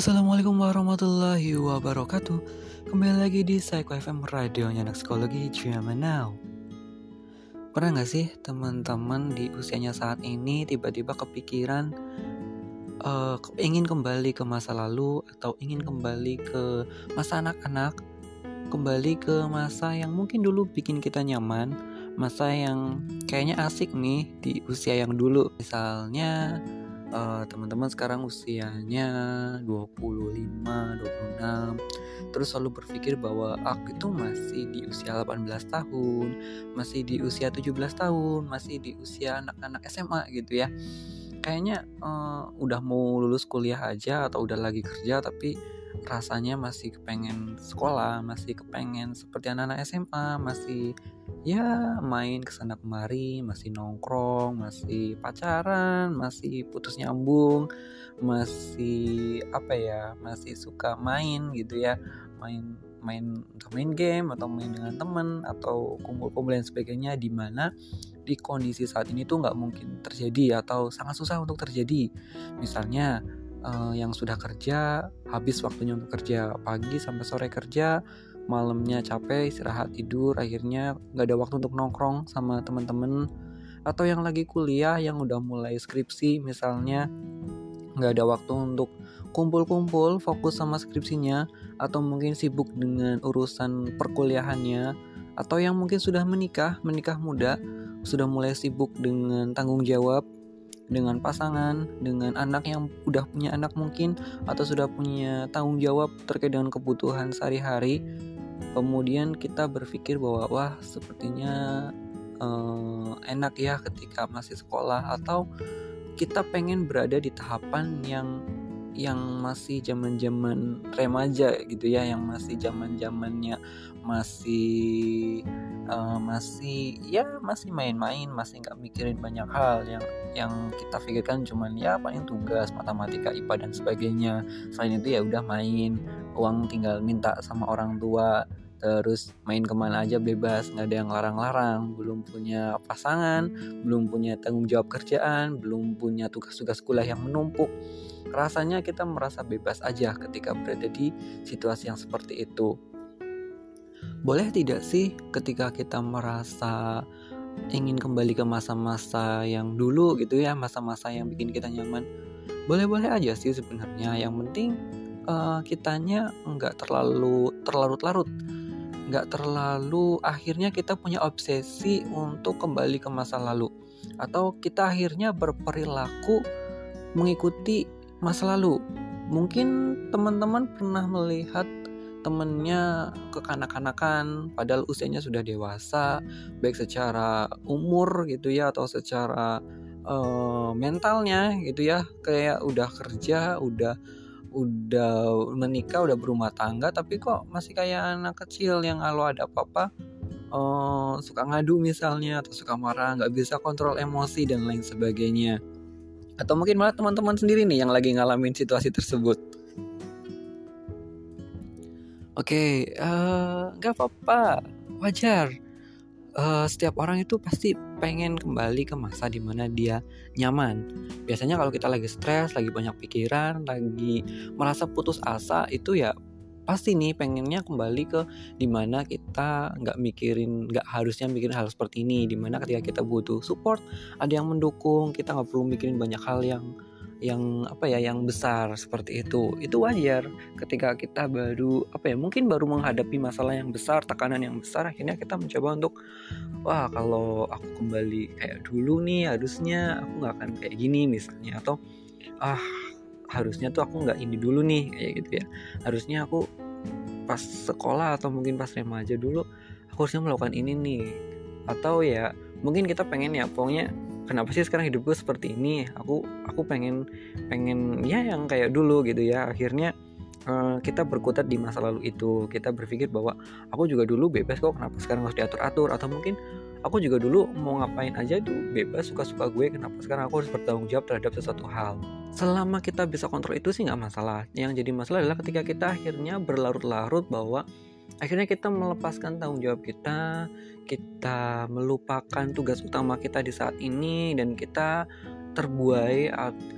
Assalamualaikum warahmatullahi wabarakatuh. Kembali lagi di Psycho FM Radionya Anak Psikologi Zaman Now. Pernah gak sih teman-teman di usianya saat ini tiba-tiba kepikiran uh, ingin kembali ke masa lalu atau ingin kembali ke masa anak-anak? Kembali ke masa yang mungkin dulu bikin kita nyaman Masa yang kayaknya asik nih di usia yang dulu. Misalnya uh, teman-teman sekarang usianya 25, 26 terus selalu berpikir bahwa aku itu masih di usia 18 tahun, masih di usia 17 tahun, masih di usia anak-anak SMA gitu ya. Kayaknya uh, udah mau lulus kuliah aja atau udah lagi kerja tapi rasanya masih kepengen sekolah, masih kepengen seperti anak-anak SMA, masih ya main ke sana kemari, masih nongkrong, masih pacaran, masih putus nyambung, masih apa ya, masih suka main gitu ya, main main main game atau main dengan temen atau kumpul-kumpul dan sebagainya di mana di kondisi saat ini tuh nggak mungkin terjadi atau sangat susah untuk terjadi. Misalnya uh, yang sudah kerja habis waktunya untuk kerja pagi sampai sore kerja malamnya capek istirahat tidur akhirnya nggak ada waktu untuk nongkrong sama teman-teman. Atau yang lagi kuliah yang udah mulai skripsi misalnya nggak ada waktu untuk kumpul-kumpul fokus sama skripsinya atau mungkin sibuk dengan urusan perkuliahannya atau yang mungkin sudah menikah menikah muda sudah mulai sibuk dengan tanggung jawab dengan pasangan, dengan anak yang udah punya anak mungkin atau sudah punya tanggung jawab terkait dengan kebutuhan sehari-hari. Kemudian kita berpikir bahwa wah sepertinya uh, enak ya ketika masih sekolah atau kita pengen berada di tahapan yang yang masih zaman-zaman remaja gitu ya, yang masih zaman-zamannya masih uh, masih ya masih main-main, masih nggak mikirin banyak hal yang yang kita pikirkan cuman ya paling tugas matematika IPA dan sebagainya. Selain itu ya udah main uang tinggal minta sama orang tua terus main ke mana aja bebas nggak ada yang larang-larang belum punya pasangan belum punya tanggung jawab kerjaan belum punya tugas-tugas kuliah yang menumpuk. Rasanya kita merasa bebas aja ketika berada di situasi yang seperti itu. Boleh tidak sih ketika kita merasa ingin kembali ke masa-masa yang dulu gitu ya masa-masa yang bikin kita nyaman. Boleh-boleh aja sih sebenarnya. Yang penting uh, kitanya nggak terlalu terlarut-larut. Nggak terlalu akhirnya kita punya obsesi untuk kembali ke masa lalu. Atau kita akhirnya berperilaku mengikuti masa lalu. Mungkin teman-teman pernah melihat temennya kekanak-kanakan padahal usianya sudah dewasa baik secara umur gitu ya atau secara uh, mentalnya gitu ya. Kayak udah kerja udah udah menikah udah berumah tangga tapi kok masih kayak anak kecil yang kalau ada apa-apa uh, suka ngadu misalnya atau suka marah nggak bisa kontrol emosi dan lain sebagainya. Atau mungkin malah teman-teman sendiri nih yang lagi ngalamin situasi tersebut Oke, okay, uh, eh, nggak apa-apa, wajar. Uh, setiap orang itu pasti pengen kembali ke masa di mana dia nyaman. Biasanya kalau kita lagi stres, lagi banyak pikiran, lagi merasa putus asa, itu ya pasti nih pengennya kembali ke di mana kita nggak mikirin, nggak harusnya mikirin hal seperti ini. Di mana ketika kita butuh support, ada yang mendukung, kita nggak perlu mikirin banyak hal yang yang apa ya yang besar seperti itu. Itu wajar ketika kita baru apa ya mungkin baru menghadapi masalah yang besar tekanan yang besar akhirnya kita mencoba untuk wah kalau aku kembali kayak dulu nih harusnya aku nggak akan kayak gini misalnya. Atau ah harusnya tuh aku nggak ini dulu nih kayak gitu ya. Harusnya aku pas sekolah atau mungkin pas remaja dulu aku harusnya melakukan ini nih. Atau ya mungkin kita pengen ya pokoknya kenapa sih sekarang hidup gue seperti ini? Aku aku pengen pengen ya yang kayak dulu gitu ya. Akhirnya uh, kita berkutat di masa lalu itu. Kita berpikir bahwa aku juga dulu bebas kok kenapa sekarang harus diatur atur atau mungkin aku juga dulu mau ngapain aja itu bebas suka-suka gue kenapa sekarang aku harus bertanggung jawab terhadap sesuatu hal? Selama kita bisa kontrol itu sih nggak masalah. Yang jadi masalah adalah ketika kita akhirnya berlarut-larut bahwa akhirnya kita melepaskan tanggung jawab kita kita melupakan tugas utama kita di saat ini dan kita terbuai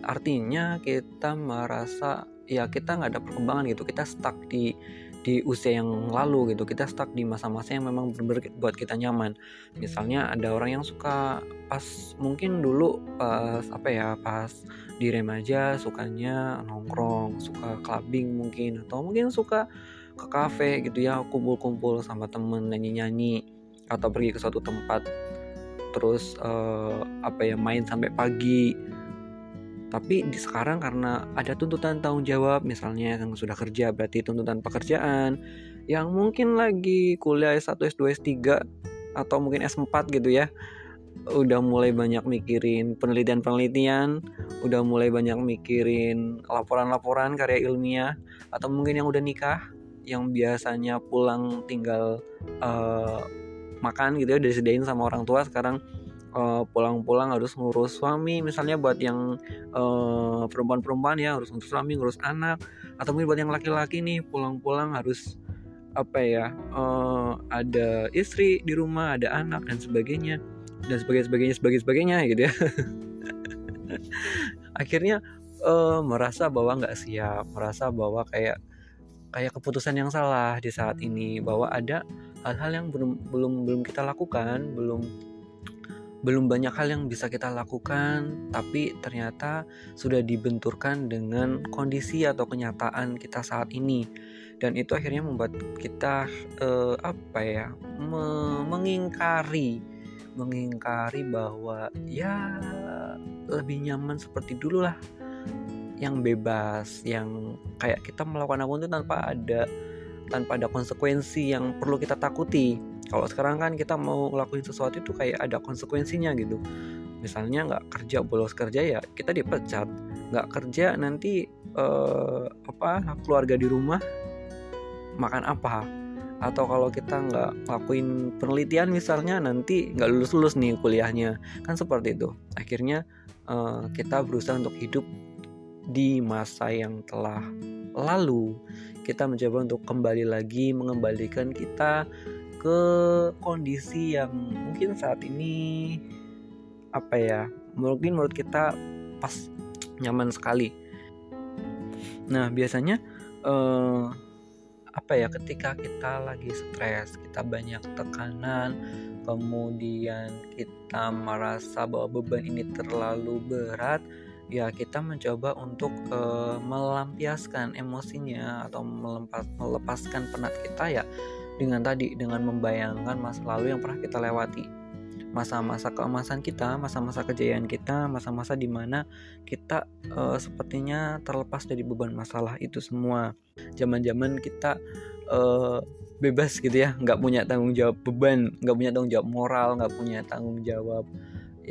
artinya kita merasa ya kita nggak ada perkembangan gitu. Kita stuck di di usia yang lalu gitu. Kita stuck di masa-masa yang memang benar buat kita nyaman. Misalnya ada orang yang suka pas mungkin dulu pas apa ya pas di remaja sukanya nongkrong suka clubbing mungkin atau mungkin suka ke kafe gitu ya kumpul-kumpul sama temen nyanyi-nyanyi atau pergi ke suatu tempat. Terus uh, apa ya main sampai pagi. Tapi di sekarang karena ada tuntutan tanggung jawab misalnya yang sudah kerja berarti tuntutan pekerjaan yang mungkin lagi kuliah S1, S2, S3 atau mungkin S4 gitu ya udah mulai banyak mikirin penelitian-penelitian, udah mulai banyak mikirin laporan-laporan karya ilmiah atau mungkin yang udah nikah yang biasanya pulang tinggal uh, makan gitu ya udah disediain sama orang tua sekarang uh, pulang-pulang harus ngurus suami misalnya buat yang uh, perempuan-perempuan ya harus ngurus suami ngurus anak atau mungkin buat yang laki-laki nih pulang-pulang harus apa ya uh, ada istri di rumah ada anak dan sebagainya dan sebagainya sebagainya sebagainya sebagainya gitu ya. Akhirnya uh, merasa bahwa nggak siap merasa bahwa kayak kayak keputusan yang salah di saat ini bahwa ada hal-hal yang belum belum belum kita lakukan belum belum banyak hal yang bisa kita lakukan, tapi ternyata sudah dibenturkan dengan kondisi atau kenyataan kita saat ini, dan itu akhirnya membuat kita eh, apa ya, me mengingkari, mengingkari bahwa ya lebih nyaman seperti dulu lah, yang bebas, yang kayak kita melakukan apa pun itu tanpa ada tanpa ada konsekuensi yang perlu kita takuti. Kalau sekarang kan kita mau ngelakuin sesuatu itu kayak ada konsekuensinya gitu. Misalnya nggak kerja bolos kerja ya kita dipecat. Nggak kerja nanti uh, apa keluarga di rumah makan apa? Atau kalau kita nggak ngelakuin penelitian misalnya nanti nggak lulus lulus nih kuliahnya. Kan seperti itu. Akhirnya uh, kita berusaha untuk hidup di masa yang telah lalu kita mencoba untuk kembali lagi mengembalikan kita ke kondisi yang mungkin saat ini apa ya mungkin menurut kita pas nyaman sekali. Nah biasanya eh, apa ya ketika kita lagi stres kita banyak tekanan kemudian kita merasa bahwa beban ini terlalu berat ya kita mencoba untuk uh, melampiaskan emosinya atau melempas, melepaskan penat kita ya dengan tadi dengan membayangkan masa lalu yang pernah kita lewati masa-masa keemasan kita, masa-masa kejayaan kita, masa-masa di mana kita uh, sepertinya terlepas dari beban masalah itu semua. Zaman-zaman kita uh, bebas gitu ya, nggak punya tanggung jawab beban, nggak punya tanggung jawab moral, nggak punya tanggung jawab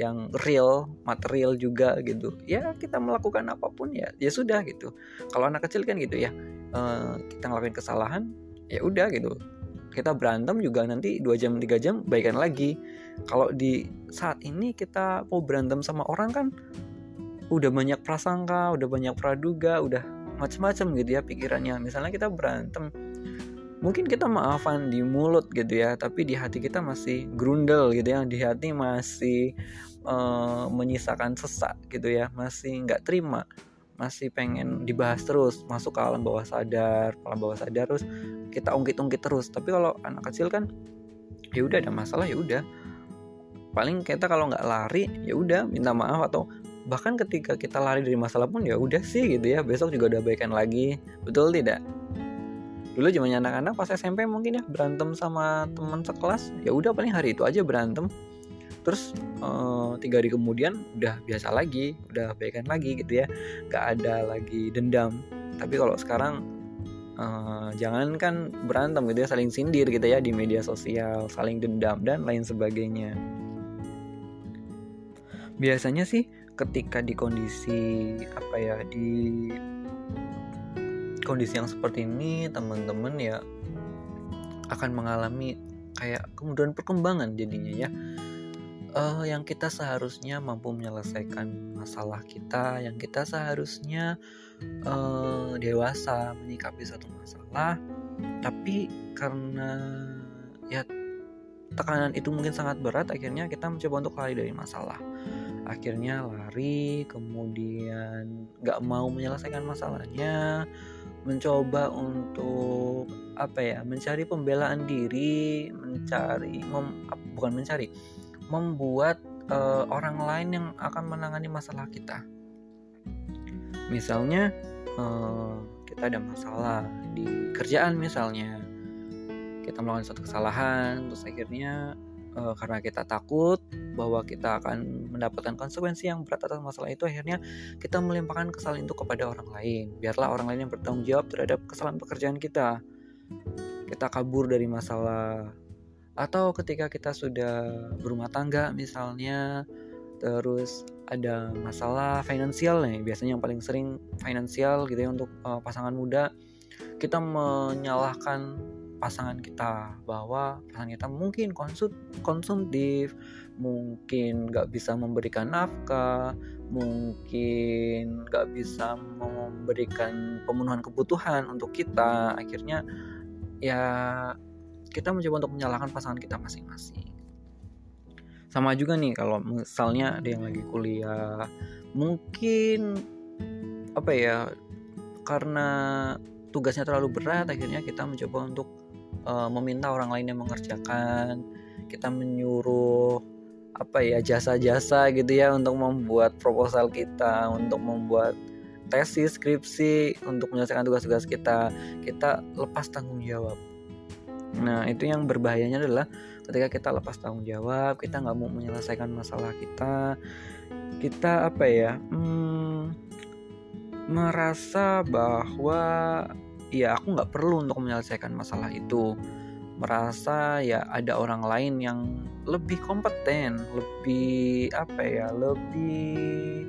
yang real, material juga gitu. Ya kita melakukan apa pun ya, ya sudah gitu. Kalau anak kecil kan gitu ya, uh, kita ngelakuin kesalahan, ya udah gitu kita berantem juga nanti dua jam tiga jam baikan lagi kalau di saat ini kita mau berantem sama orang kan udah banyak prasangka udah banyak praduga udah macam-macam gitu ya pikirannya misalnya kita berantem mungkin kita maafan di mulut gitu ya tapi di hati kita masih grundel gitu ya di hati masih uh, menyisakan sesak gitu ya masih nggak terima masih pengen dibahas terus masuk ke alam bawah sadar alam bawah sadar terus kita ungkit-ungkit terus. Tapi kalau anak kecil kan ya udah ada masalah ya udah. Paling kita kalau nggak lari ya udah minta maaf atau bahkan ketika kita lari dari masalah pun ya udah sih gitu ya besok juga udah baikan lagi. Betul tidak? Dulu zamannya anak-anak pas SMP mungkin ya berantem sama teman sekelas ya udah paling hari itu aja berantem terus uh, tiga hari kemudian udah biasa lagi udah baikan lagi gitu ya. Nggak ada lagi dendam. Tapi kalau sekarang uh, jangan kan berantem gitu ya saling sindir gitu ya di media sosial saling dendam dan lain sebagainya. Biasanya sih ketika di kondisi apa ya di kondisi yang seperti ini teman-teman ya akan mengalami kayak kemudian perkembangan jadinya ya uh, yang kita seharusnya mampu menyelesaikan masalah kita, yang kita seharusnya uh, dewasa menyikapi satu masalah, tapi karena ya tekanan itu mungkin sangat berat, akhirnya kita mencoba untuk lari dari masalah. akhirnya lari kemudian nggak mau menyelesaikan masalahnya mencoba untuk apa ya mencari pembelaan diri mencari mem, bukan mencari membuat uh, orang lain yang akan menangani masalah kita. Misalnya uh, kita ada masalah di kerjaan misalnya. Kita melakukan suatu kesalahan terus akhirnya uh, karena kita takut bahwa kita akan mendapatkan konsekuensi yang berat atas masalah itu akhirnya kita melimpahkan kesalahan itu kepada orang lain. Biarlah orang lain yang bertanggung jawab terhadap kesalahan pekerjaan kita. Kita kabur dari masalah atau ketika kita sudah berumah tangga misalnya terus ada masalah finansial nih biasanya yang paling sering finansial gitu ya untuk uh, pasangan muda kita menyalahkan pasangan kita bahwa pasangan kita mungkin konsum konsumtif mungkin nggak bisa memberikan nafkah mungkin nggak bisa memberikan pemenuhan kebutuhan untuk kita. Akhirnya ya kita mencoba untuk menyalahkan pasangan kita masing-masing. Sama juga nih kalau misalnya ada yang lagi kuliah mungkin apa ya karena tugasnya terlalu berat akhirnya kita mencoba untuk uh, meminta orang lain yang mengerjakan. Kita menyuruh apa ya jasa-jasa gitu ya untuk membuat proposal kita untuk membuat tesis skripsi untuk menyelesaikan tugas-tugas kita. Kita lepas tanggung jawab nah itu yang berbahayanya adalah ketika kita lepas tanggung jawab kita nggak mau menyelesaikan masalah kita kita apa ya hmm, merasa bahwa ya aku nggak perlu untuk menyelesaikan masalah itu. Merasa ya ada orang lain yang lebih kompeten lebih apa ya lebih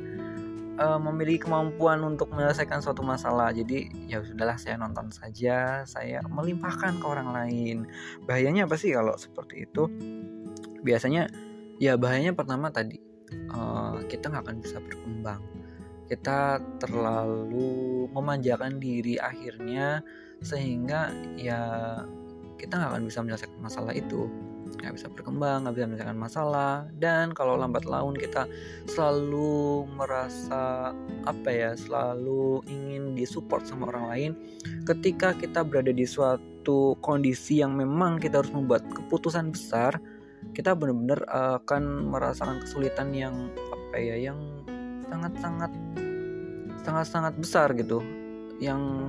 uh, memiliki kemampuan untuk menyelesaikan suatu masalah. Jadi ya sudahlah saya nonton saja saya melimpahkan ke orang lain. Bahayanya apa sih kalau seperti itu? Biasanya ya bahayanya pertama tadi uh, kita nggak akan bisa berkembang. Kita terlalu memanjakan diri akhirnya sehingga ya kita nggak akan bisa menyelesaikan masalah itu nggak bisa berkembang nggak bisa menyelesaikan masalah. Dan kalau lambat laun kita selalu merasa apa ya selalu ingin disupport sama orang lain ketika kita berada di suatu kondisi yang memang kita harus membuat keputusan besar kita benar-benar akan merasakan kesulitan yang apa ya yang sangat-sangat sangat-sangat besar gitu. Yang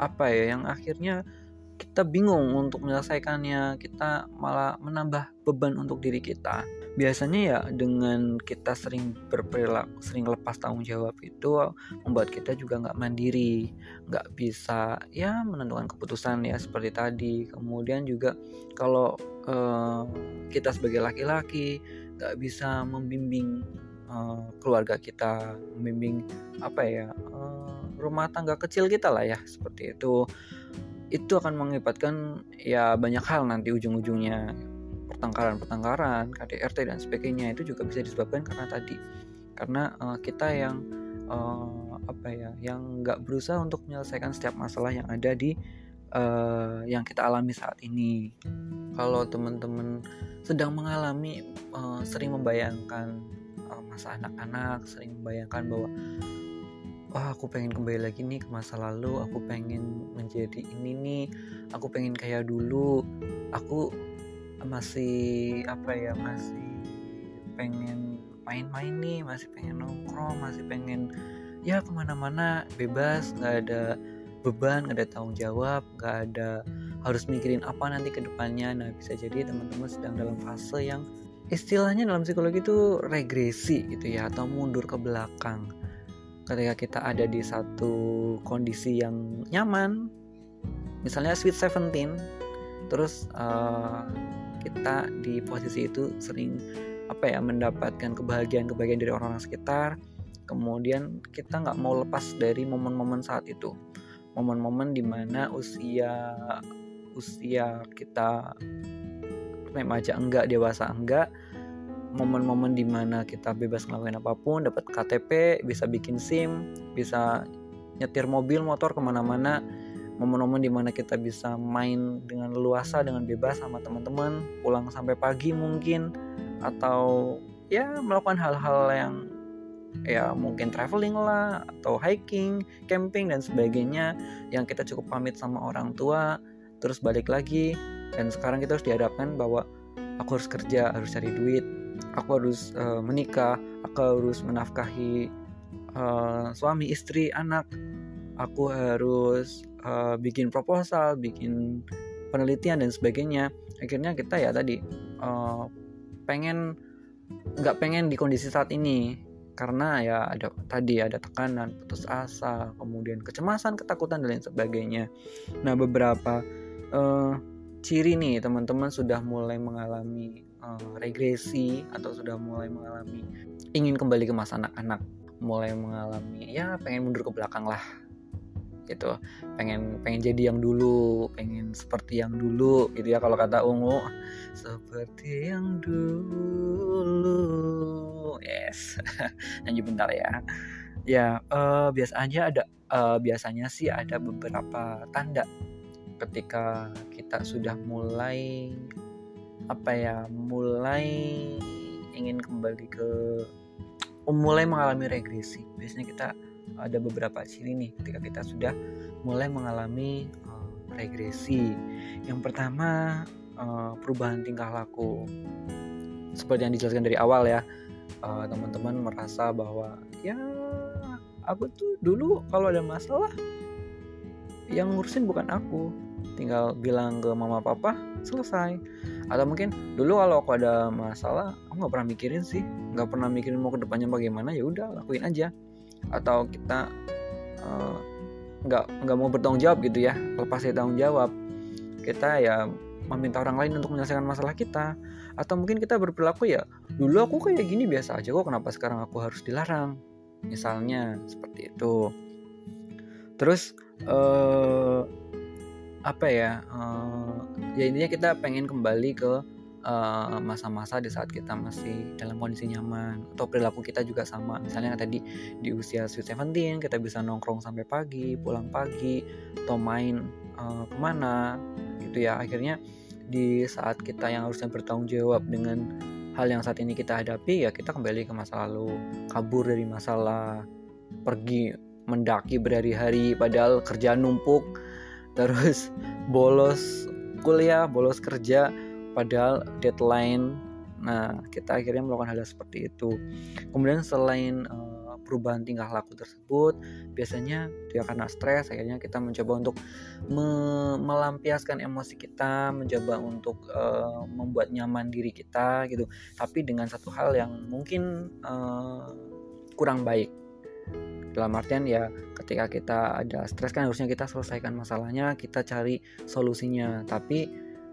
apa ya yang akhirnya kita bingung untuk menyelesaikannya kita malah menambah beban untuk diri kita biasanya ya dengan kita sering berperilaku sering lepas tanggung jawab itu membuat kita juga nggak mandiri nggak bisa ya menentukan keputusan ya seperti tadi kemudian juga kalau uh, kita sebagai laki-laki nggak bisa membimbing Eh, keluarga kita, membimbing apa ya uh, rumah tangga kecil kita lah ya seperti itu. Itu akan mengakibatkan ya banyak hal nanti ujung-ujungnya pertengkaran-pertengkaran, KDRT dan sebagainya itu juga bisa disebabkan karena tadi karena uh, kita yang uh, apa ya yang nggak berusaha untuk menyelesaikan setiap masalah yang ada di uh, yang kita alami saat ini. Kalau teman-teman sedang mengalami uh, sering membayangkan masa anak-anak sering membayangkan bahwa wah aku pengen kembali lagi nih ke masa lalu. Aku pengen menjadi ini nih. Aku pengen kayak dulu. Aku masih apa ya masih pengen main-main nih masih pengen nongkrong masih pengen ya ke mana-mana. Bebas nggak ada beban nggak ada tanggung jawab nggak ada harus mikirin apa nanti ke depannya. Nah bisa jadi teman-teman sedang dalam fase yang istilahnya dalam psikologi itu regresi gitu ya atau mundur ke belakang ketika kita ada di satu kondisi yang nyaman misalnya sweet seventeen terus uh, kita di posisi itu sering apa ya mendapatkan kebahagiaan-kebahagiaan dari orang-orang sekitar kemudian kita nggak mau lepas dari momen-momen saat itu. Momen-momen di mana usia usia kita remaja enggak dewasa enggak momen-momen di mana kita bebas ngelakuin apa pun dapat KTP bisa bikin SIM bisa nyetir mobil motor ke mana-mana. Momen-momen di mana kita bisa main dengan luasa dengan bebas sama teman-teman pulang sampai pagi mungkin atau ya melakukan hal-hal yang ya mungkin traveling lah atau hiking, camping dan sebagainya yang kita cukup pamit sama orang tua. Terus balik lagi dan sekarang kita harus dihadapkan bahwa aku harus kerja, harus cari duit, aku harus uh, menikah, aku harus menafkahi uh, suami, istri, anak, aku harus uh, bikin proposal, bikin penelitian dan sebagainya. Akhirnya kita ya tadi uh, pengen nggak pengen di kondisi saat ini karena ya ada tadi ada tekanan, putus asa, kemudian kecemasan, ketakutan dan lain sebagainya. Nah beberapa uh, ciri nih teman-teman sudah mulai mengalami uh, regresi atau sudah mulai mengalami ingin kembali ke masa anak-anak, mulai mengalami ya pengen mundur ke belakang lah gitu. Pengen pengen jadi yang dulu pengen seperti yang dulu gitu ya kalau kata ungu. Seperti yang dulu yes. Nyanyi bentar ya. Ya uh, biasa aja ada uh, biasanya sih ada beberapa tanda ketika kita sudah mulai apa ya mulai ingin kembali ke mulai mengalami regresi biasanya kita ada beberapa ciri nih ketika kita sudah mulai mengalami uh, regresi. Yang pertama uh, perubahan tingkah laku. Seperti yang dijelaskan dari awal ya, uh, teman-teman merasa bahwa ya aku tuh dulu kalau ada masalah yang ngurusin bukan aku, tinggal bilang ke mama papa selesai. Atau mungkin dulu kalau aku ada masalah, aku nggak pernah mikirin sih, nggak pernah mikirin mau ke depannya bagaimana ya udah lakuin aja. Atau kita eh, nggak uh, nggak mau bertanggung jawab gitu ya lepas dari tanggung jawab. Kita ya meminta orang lain untuk menyelesaikan masalah kita. Atau mungkin kita berperilaku ya dulu aku kayak gini biasa aja kok kenapa sekarang aku harus dilarang? Misalnya seperti itu. Terus uh, apa ya uh, ya intinya kita pengen kembali ke Eh, masa-masa uh, di saat kita masih dalam kondisi nyaman atau perilaku kita juga sama. Misalnya tadi di usia sweet seventeen kita bisa nongkrong sampai pagi pulang pagi atau main uh, ke mana gitu ya. Akhirnya di saat kita yang harusnya bertanggung jawab dengan hal yang saat ini kita hadapi ya kita kembali ke masa lalu. Kabur dari masalah pergi mendaki berhari-hari padahal kerjaan numpuk terus bolos kuliah bolos kerja padahal deadline. Nah kita akhirnya melakukan hal, seperti itu. Kemudian selain uh, perubahan tingkah laku tersebut biasanya dia karena stres akhirnya kita mencoba untuk me melampiaskan emosi kita mencoba untuk uh, membuat nyaman diri kita gitu. Tapi dengan satu hal yang mungkin uh, kurang baik dalam artian ya ketika kita ada stres kan harusnya kita selesaikan masalahnya kita cari solusinya. Tapi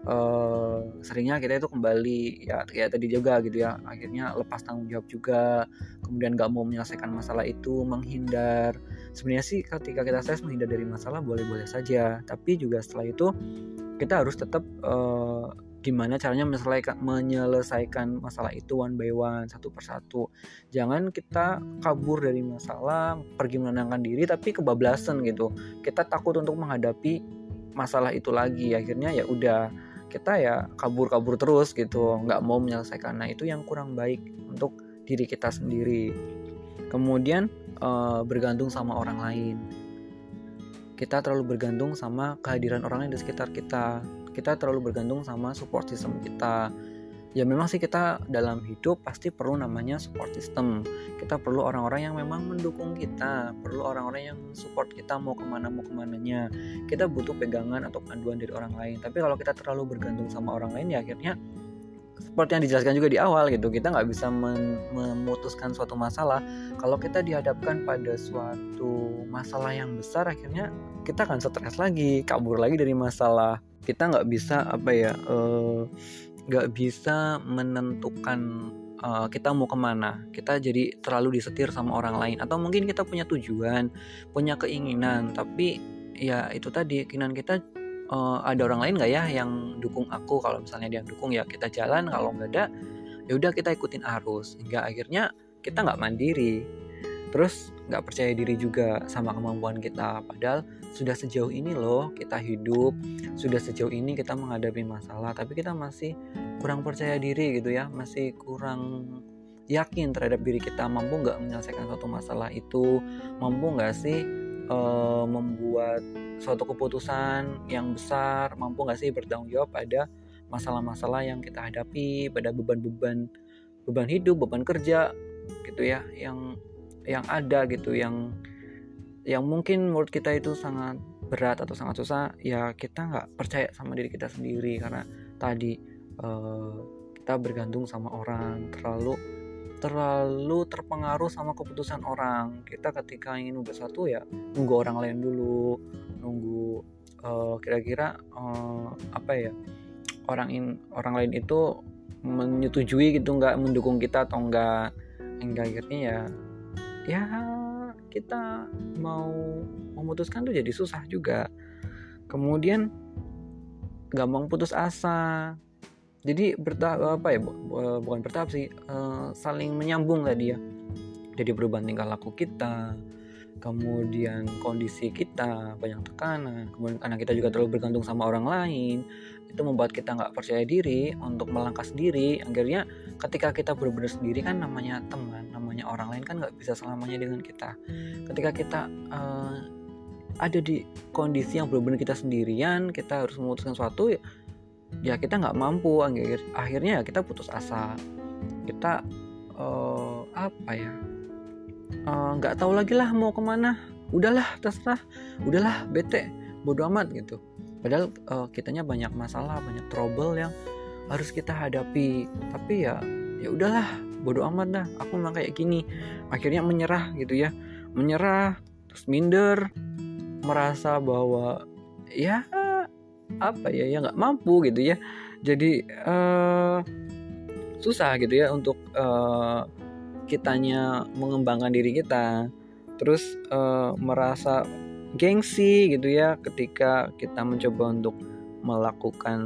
uh, seringnya kita itu kembali ya kayak tadi juga gitu ya akhirnya lepas tanggung jawab juga kemudian gak mau menyelesaikan masalah itu menghindar. Sebenarnya sih ketika kita stres menghindar dari masalah boleh-boleh saja. Tapi juga setelah itu kita harus tetap uh, gimana caranya menyelesaikan, menyelesaikan masalah itu one by one satu persatu. Jangan kita kabur dari masalah pergi menenangkan diri tapi kebablasan gitu. Kita takut untuk menghadapi masalah itu lagi. Akhirnya ya udah kita ya kabur-kabur terus gitu. Nggak mau menyelesaikan. Nah itu yang kurang baik untuk diri kita sendiri. Kemudian uh, bergantung sama orang lain. Kita terlalu bergantung sama kehadiran orang lain di sekitar kita kita terlalu bergantung sama support system kita. Ya memang sih kita dalam hidup pasti perlu namanya support system. Kita perlu orang-orang yang memang mendukung kita perlu orang-orang yang support kita mau ke mana mau ke mananya. Kita butuh pegangan atau panduan dari orang lain. Tapi kalau kita terlalu bergantung sama orang lain ya akhirnya seperti yang dijelaskan juga di awal gitu kita nggak bisa memutuskan suatu masalah. Kalau kita dihadapkan pada suatu masalah yang besar akhirnya kita akan stres lagi kabur lagi dari masalah kita nggak bisa apa ya uh, nggak bisa menentukan uh, kita mau ke mana. Kita jadi terlalu disetir sama orang lain. Atau mungkin kita punya tujuan punya keinginan. Tapi ya itu tadi keinginan kita uh, ada orang lain nggak ya yang dukung aku? Kalau misalnya dia dukung ya kita jalan. Kalau nggak ada ya udah kita ikutin arus. Hingga akhirnya kita nggak mandiri terus nggak percaya diri juga sama kemampuan kita. Padahal sudah sejauh ini loh kita hidup sudah sejauh ini kita menghadapi masalah tapi kita masih kurang percaya diri gitu ya masih kurang yakin terhadap diri kita. Mampu nggak menyelesaikan suatu masalah itu? Mampu nggak sih uh, membuat suatu keputusan yang besar? Mampu nggak sih bertanggung jawab pada masalah-masalah yang kita hadapi pada beban-beban beban hidup beban kerja gitu ya yang yang ada gitu yang yang mungkin menurut kita itu sangat berat atau sangat susah ya kita nggak percaya sama diri kita sendiri. Karena tadi uh, kita bergantung sama orang terlalu terlalu terpengaruh sama keputusan orang. Kita ketika ingin bersatu ya nunggu orang lain dulu nunggu uh, kira-kira uh, apa ya orang in orang lain itu menyetujui gitu nggak mendukung kita atau enggak hingga akhirnya ya ya kita mau memutuskan tuh jadi susah juga. Kemudian gampang putus asa. Jadi bertahap apa ya bukan bertahap sih uh, saling menyambung tadi ya. Jadi perubahan tingkah laku kita kemudian kondisi kita banyak tekanan kemudian karena kita juga terlalu bergantung sama orang lain itu membuat kita nggak percaya diri untuk melangkah sendiri. Akhirnya ketika kita benar-benar sendiri kan namanya teman orang lain kan nggak bisa selamanya dengan kita. Ketika kita uh, ada di kondisi yang benar-benar kita sendirian kita harus memutuskan sesuatu ya, ya kita nggak mampu. Akhir akhirnya ya kita putus asa. Kita uh, apa ya Eh, nggak uh, tahu lagi lah mau ke mana. Udahlah terserah. Udahlah bete bodoh amat gitu. Padahal uh, kitanya banyak masalah banyak trouble yang harus kita hadapi. Tapi ya ya udahlah bodoh amat dah aku memang kayak gini. Akhirnya menyerah gitu ya. Menyerah terus minder merasa bahwa ya apa ya ya nggak mampu gitu ya. Jadi uh, susah gitu ya untuk uh, kitanya mengembangkan diri kita. Terus uh, merasa gengsi gitu ya ketika kita mencoba untuk melakukan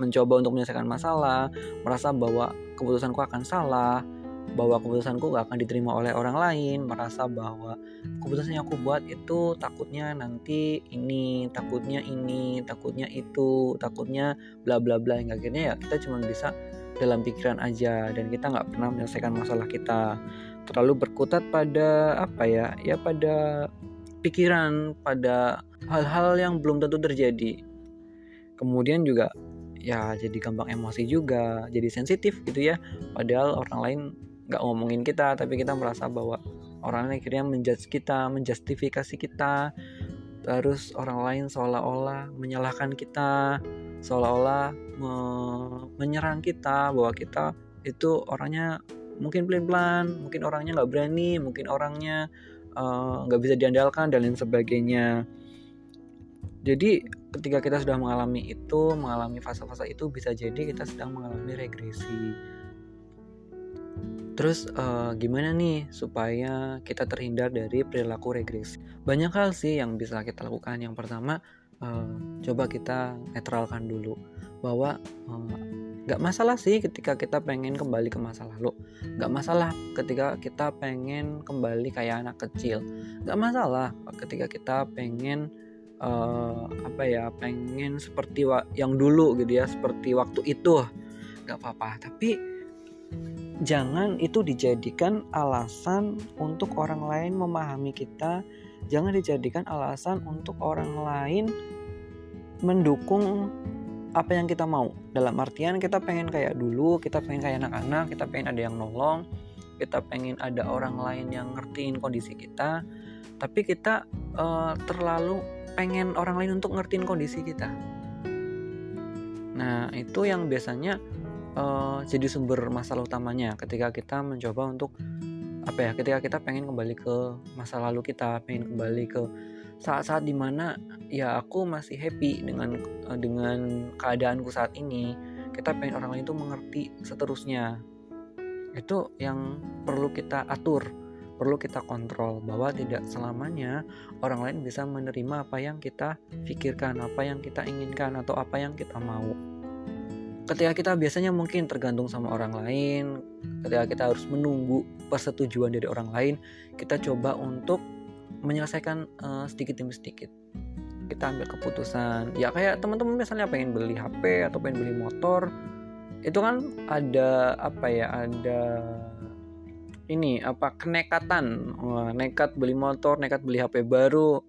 mencoba untuk menyelesaikan masalah merasa bahwa keputusanku akan salah bahwa keputusanku gak akan diterima oleh orang lain merasa bahwa keputusan yang aku buat itu takutnya nanti ini takutnya ini takutnya itu takutnya bla bla bla hingga akhirnya ya kita cuma bisa dalam pikiran aja dan kita nggak pernah menyelesaikan masalah kita. Terlalu berkutat pada apa ya ya pada pikiran pada hal-hal yang belum tentu terjadi. Kemudian juga ya jadi gampang emosi juga jadi sensitif gitu ya. Padahal orang lain nggak ngomongin kita tapi kita merasa bahwa orang lain akhirnya menjudge kita menjustifikasi kita. Terus orang lain seolah-olah menyalahkan kita seolah-olah me menyerang kita bahwa kita itu orangnya mungkin pelan-pelan mungkin orangnya nggak berani mungkin orangnya eh, nggak uh, bisa diandalkan dan lain sebagainya. Jadi ketika kita sudah mengalami itu mengalami fase-fase itu bisa jadi kita sedang mengalami regresi Terus uh, gimana nih supaya kita terhindar dari perilaku regresi? Banyak hal sih yang bisa kita lakukan. Yang pertama, uh, coba kita netralkan dulu bahwa uh, masalah sih ketika kita pengen kembali ke masa lalu. Nggak masalah ketika kita pengen kembali kayak anak kecil. Nggak masalah ketika kita pengen uh, apa ya, pengen seperti yang dulu gitu ya, seperti waktu itu. Nggak apa-apa. Tapi jangan itu dijadikan alasan untuk orang lain memahami kita jangan dijadikan alasan untuk orang lain mendukung apa yang kita mau dalam artian kita pengen kayak dulu kita pengen kayak anak-anak kita pengen ada yang nolong kita pengen ada orang lain yang ngertiin kondisi kita tapi kita uh, terlalu pengen orang lain untuk ngertiin kondisi kita. Nah itu yang biasanya uh, jadi sumber masalah utamanya ketika kita mencoba untuk apa ya ketika kita pengen kembali ke masa lalu kita pengen kembali ke saat-saat di mana ya aku masih happy dengan uh, dengan keadaanku saat ini. Kita pengen orang lain itu mengerti seterusnya. Itu yang perlu kita atur perlu kita kontrol bahwa tidak selamanya orang lain bisa menerima apa yang kita pikirkan apa yang kita inginkan atau apa yang kita mau. Ketika kita biasanya mungkin tergantung sama orang lain ketika kita harus menunggu persetujuan dari orang lain kita coba untuk menyelesaikan uh, sedikit demi sedikit. Kita ambil keputusan. Ya kayak teman-teman misalnya pengen beli HP atau pengen beli motor itu kan ada apa ya ada ini apa kenekatan. Wah, nekat beli motor nekat beli HP baru.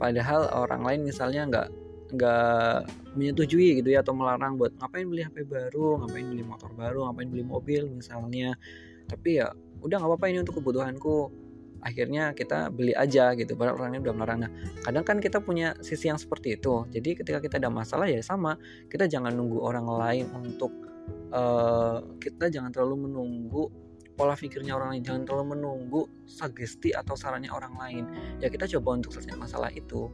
Padahal orang lain misalnya nggak nggak menyetujui gitu ya atau melarang buat ngapain beli HP baru ngapain beli motor baru ngapain beli mobil misalnya. Tapi ya udah nggak apa-apa ini untuk kebutuhanku. Akhirnya kita beli aja gitu padahal orangnya udah melarang. Nah kadang kan kita punya sisi yang seperti itu. Jadi ketika kita ada masalah ya sama kita jangan nunggu orang lain untuk uh, kita jangan terlalu menunggu pola pikirnya orang lain. Jangan terlalu menunggu sugesti atau sarannya orang lain. Ya kita coba untuk selesai masalah itu.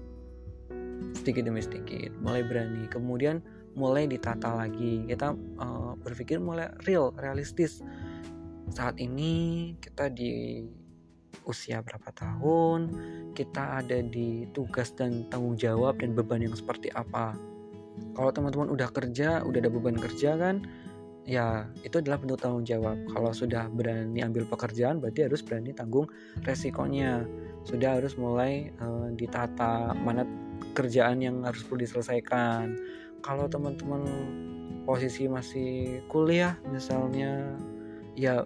Sedikit demi sedikit mulai berani. Kemudian mulai ditata lagi. Kita uh, berpikir mulai real realistis. Saat ini kita di usia berapa tahun kita ada di tugas dan tanggung jawab dan beban yang seperti apa. Kalau teman-teman udah kerja udah ada beban kerja kan ya itu adalah bentuk tanggung jawab. Kalau sudah berani ambil pekerjaan berarti harus berani tanggung resikonya. Sudah harus mulai uh, ditata mana kerjaan yang harus perlu diselesaikan. Kalau teman-teman posisi masih kuliah misalnya ya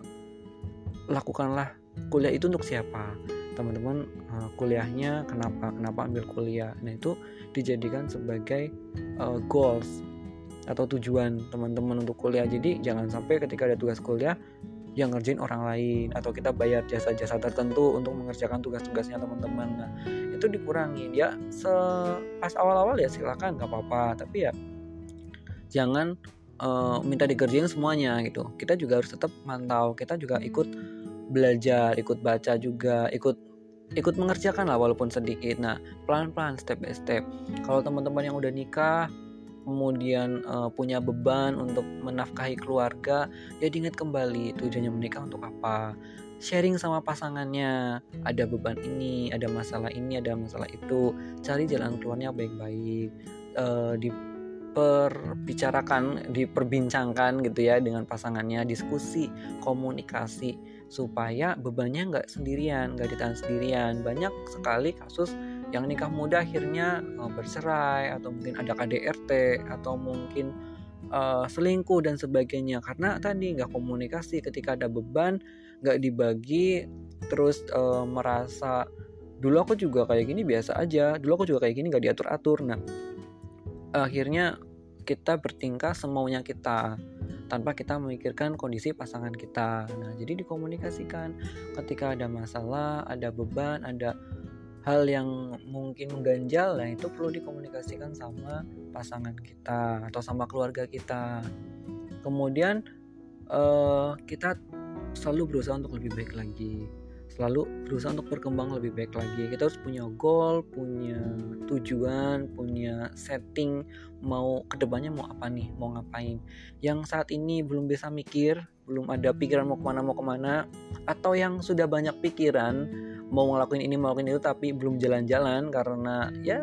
lakukanlah kuliah itu untuk siapa teman-teman uh, kuliahnya kenapa kenapa ambil kuliah nah itu dijadikan sebagai uh, goals atau tujuan teman-teman untuk kuliah. Jadi jangan sampai ketika ada tugas kuliah yang ngerjain orang lain atau kita bayar jasa-jasa tertentu untuk mengerjakan tugas-tugasnya teman-teman. Nah itu dikurangin. Ya se pas awal-awal ya silakan nggak apa-apa. Tapi ya jangan uh, minta dikerjain semuanya gitu. Kita juga harus tetap mantau. Kita juga ikut belajar ikut baca juga ikut ikut mengerjakan lah walaupun sedikit. Nah pelan-pelan step by step. Kalau teman-teman yang udah nikah kemudian uh, punya beban untuk menafkahi keluarga, ya diingat kembali tujuannya menikah untuk apa. Sharing sama pasangannya, ada beban ini, ada masalah ini, ada masalah itu. Cari jalan keluarnya baik-baik. Uh, diperbicarakan, diperbincangkan gitu ya dengan pasangannya, diskusi, komunikasi supaya bebannya nggak sendirian, nggak ditahan sendirian. Banyak sekali kasus yang nikah muda akhirnya uh, bercerai atau mungkin ada KDRT atau mungkin uh, selingkuh dan sebagainya. Karena tadi nggak komunikasi ketika ada beban nggak dibagi terus uh, merasa dulu aku juga kayak gini biasa aja dulu aku juga kayak gini nggak diatur atur nah akhirnya kita bertingkah semaunya kita tanpa kita memikirkan kondisi pasangan kita. Nah, jadi dikomunikasikan. Ketika ada masalah, ada beban, ada hal yang mungkin mengganjal nah itu perlu dikomunikasikan sama pasangan kita atau sama keluarga kita. Kemudian uh, kita selalu berusaha untuk lebih baik lagi. Selalu berusaha untuk berkembang lebih baik lagi. Kita harus punya goal punya tujuan punya setting mau ke depannya mau apa nih mau ngapain. Yang saat ini belum bisa mikir belum ada pikiran mau ke mana mau ke mana atau yang sudah banyak pikiran mau ngelakuin ini mau ngelakuin itu tapi belum jalan-jalan karena ya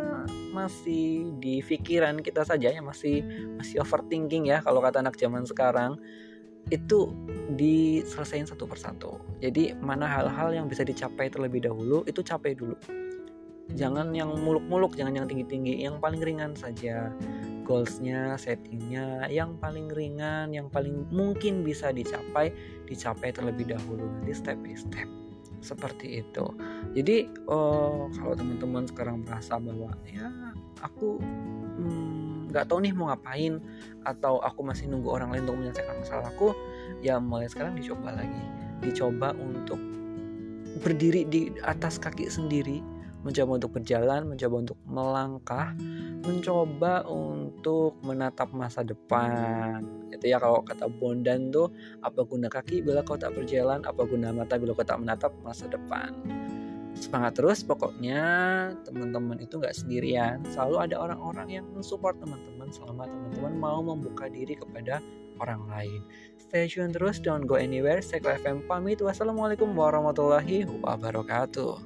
masih di pikiran kita saja ya masih masih overthinking ya kalau kata anak zaman sekarang. Itu diselesaikan satu persatu. Jadi mana hal-hal yang bisa dicapai terlebih dahulu itu capai dulu. Jangan yang muluk-muluk jangan yang tinggi-tinggi yang paling ringan saja. Goalsnya settingnya yang paling ringan yang paling mungkin bisa dicapai dicapai terlebih dahulu. Nanti step by step seperti itu. Jadi uh, kalau teman-teman sekarang merasa bahwa ya aku hmm, nggak hmm, tahu nih mau ngapain atau aku masih nunggu orang lain untuk menyelesaikan masalahku ya mulai sekarang dicoba lagi. Dicoba untuk berdiri di atas kaki sendiri mencoba untuk berjalan, mencoba untuk melangkah, mencoba untuk menatap masa depan. Itu ya kalau kata Bondan tuh apa guna kaki bila kau tak berjalan, apa guna mata bila kau tak menatap masa depan. Semangat terus pokoknya teman-teman itu nggak sendirian, selalu ada orang-orang yang mensupport teman-teman selama teman-teman mau membuka diri kepada orang lain. Stay tune terus, don't go anywhere. Seko FM pamit. Wassalamualaikum warahmatullahi wabarakatuh.